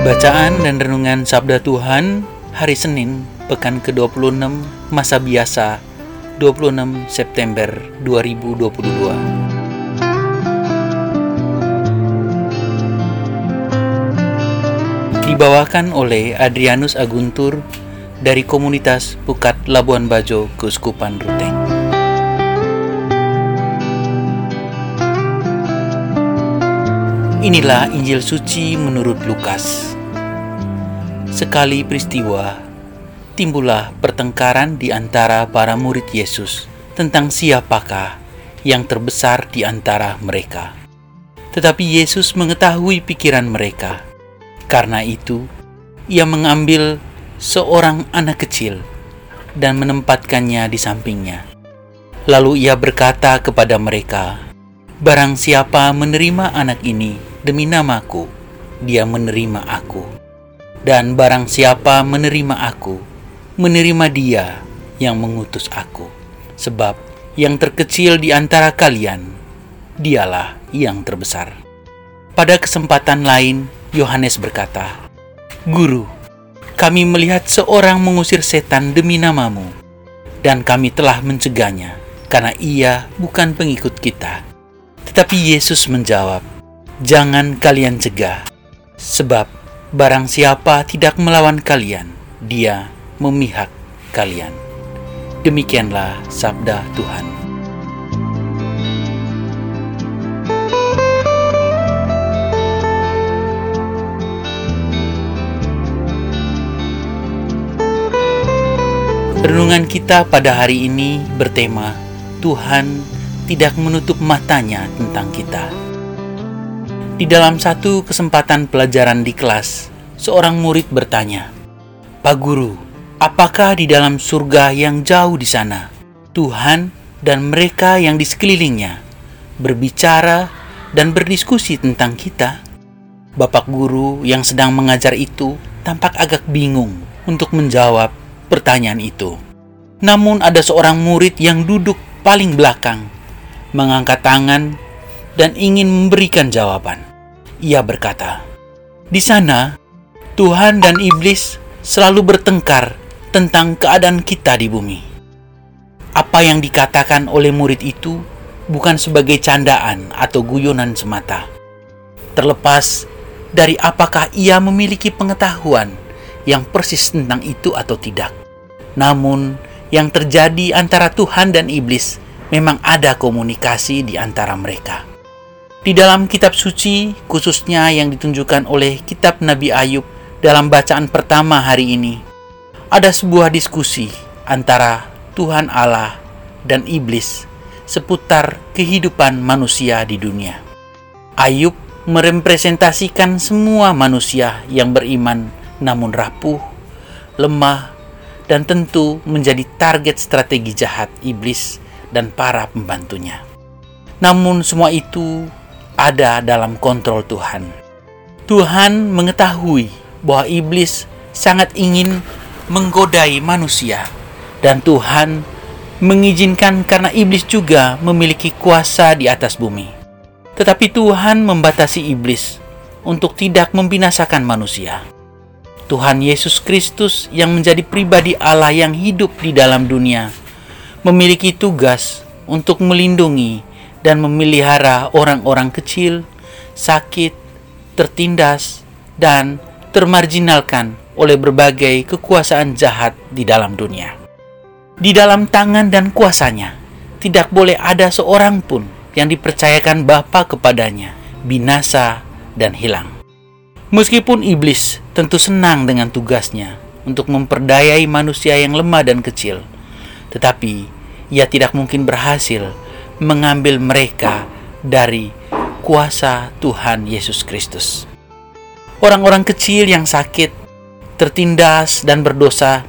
Bacaan dan Renungan Sabda Tuhan Hari Senin, Pekan ke-26, Masa Biasa, 26 September 2022 Dibawakan oleh Adrianus Aguntur dari komunitas Pukat Labuan Bajo, Keuskupan Ruteng. Inilah Injil suci menurut Lukas. Sekali peristiwa, timbullah pertengkaran di antara para murid Yesus tentang siapakah yang terbesar di antara mereka. Tetapi Yesus mengetahui pikiran mereka. Karena itu, ia mengambil seorang anak kecil dan menempatkannya di sampingnya. Lalu ia berkata kepada mereka, "Barang siapa menerima anak ini demi namaku, dia menerima aku. Dan barang siapa menerima aku, menerima dia yang mengutus aku. Sebab yang terkecil di antara kalian, dialah yang terbesar. Pada kesempatan lain, Yohanes berkata, Guru, kami melihat seorang mengusir setan demi namamu, dan kami telah mencegahnya, karena ia bukan pengikut kita. Tetapi Yesus menjawab, jangan kalian cegah, sebab barang siapa tidak melawan kalian, dia memihak kalian. Demikianlah sabda Tuhan. Renungan kita pada hari ini bertema Tuhan tidak menutup matanya tentang kita. Di dalam satu kesempatan pelajaran di kelas, seorang murid bertanya, "Pak Guru, apakah di dalam surga yang jauh di sana, Tuhan dan mereka yang di sekelilingnya berbicara dan berdiskusi tentang kita?" Bapak guru yang sedang mengajar itu tampak agak bingung untuk menjawab pertanyaan itu. Namun, ada seorang murid yang duduk paling belakang, mengangkat tangan, dan ingin memberikan jawaban ia berkata, "Di sana Tuhan dan iblis selalu bertengkar tentang keadaan kita di bumi." Apa yang dikatakan oleh murid itu bukan sebagai candaan atau guyonan semata. Terlepas dari apakah ia memiliki pengetahuan yang persis tentang itu atau tidak. Namun, yang terjadi antara Tuhan dan iblis memang ada komunikasi di antara mereka. Di dalam kitab suci, khususnya yang ditunjukkan oleh kitab Nabi Ayub dalam bacaan pertama hari ini, ada sebuah diskusi antara Tuhan Allah dan iblis seputar kehidupan manusia di dunia. Ayub merepresentasikan semua manusia yang beriman namun rapuh, lemah, dan tentu menjadi target strategi jahat iblis dan para pembantunya. Namun semua itu ada dalam kontrol Tuhan. Tuhan mengetahui bahwa iblis sangat ingin menggodai manusia, dan Tuhan mengizinkan karena iblis juga memiliki kuasa di atas bumi. Tetapi Tuhan membatasi iblis untuk tidak membinasakan manusia. Tuhan Yesus Kristus yang menjadi pribadi Allah yang hidup di dalam dunia memiliki tugas untuk melindungi dan memelihara orang-orang kecil, sakit, tertindas, dan termarginalkan oleh berbagai kekuasaan jahat di dalam dunia. Di dalam tangan dan kuasanya, tidak boleh ada seorang pun yang dipercayakan Bapa kepadanya, binasa dan hilang. Meskipun iblis tentu senang dengan tugasnya untuk memperdayai manusia yang lemah dan kecil, tetapi ia tidak mungkin berhasil mengambil mereka dari kuasa Tuhan Yesus Kristus. Orang-orang kecil yang sakit, tertindas, dan berdosa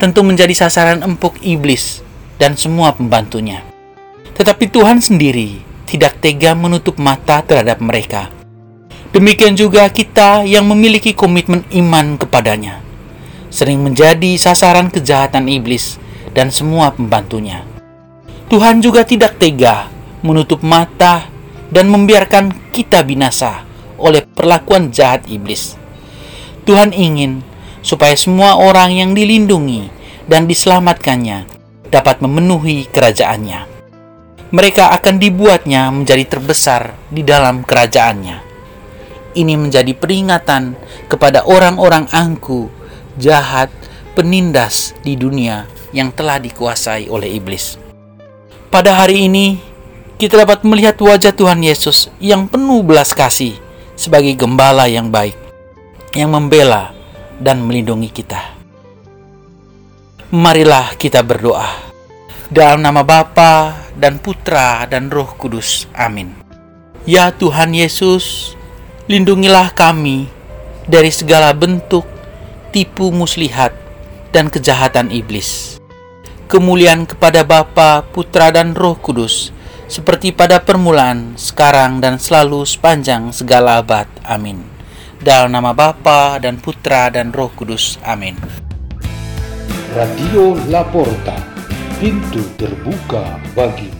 tentu menjadi sasaran empuk iblis dan semua pembantunya. Tetapi Tuhan sendiri tidak tega menutup mata terhadap mereka. Demikian juga kita yang memiliki komitmen iman kepadanya, sering menjadi sasaran kejahatan iblis dan semua pembantunya. Tuhan juga tidak tega menutup mata dan membiarkan kita binasa oleh perlakuan jahat iblis. Tuhan ingin supaya semua orang yang dilindungi dan diselamatkannya dapat memenuhi kerajaannya. Mereka akan dibuatnya menjadi terbesar di dalam kerajaannya. Ini menjadi peringatan kepada orang-orang angku, jahat, penindas di dunia yang telah dikuasai oleh iblis. Pada hari ini, kita dapat melihat wajah Tuhan Yesus yang penuh belas kasih sebagai gembala yang baik, yang membela dan melindungi kita. Marilah kita berdoa. Dalam nama Bapa dan Putra dan Roh Kudus. Amin. Ya Tuhan Yesus, lindungilah kami dari segala bentuk tipu muslihat dan kejahatan iblis. Kemuliaan kepada Bapa, Putra dan Roh Kudus, seperti pada permulaan, sekarang dan selalu sepanjang segala abad. Amin. Dalam nama Bapa dan Putra dan Roh Kudus. Amin. Radio Laporta, pintu terbuka bagimu.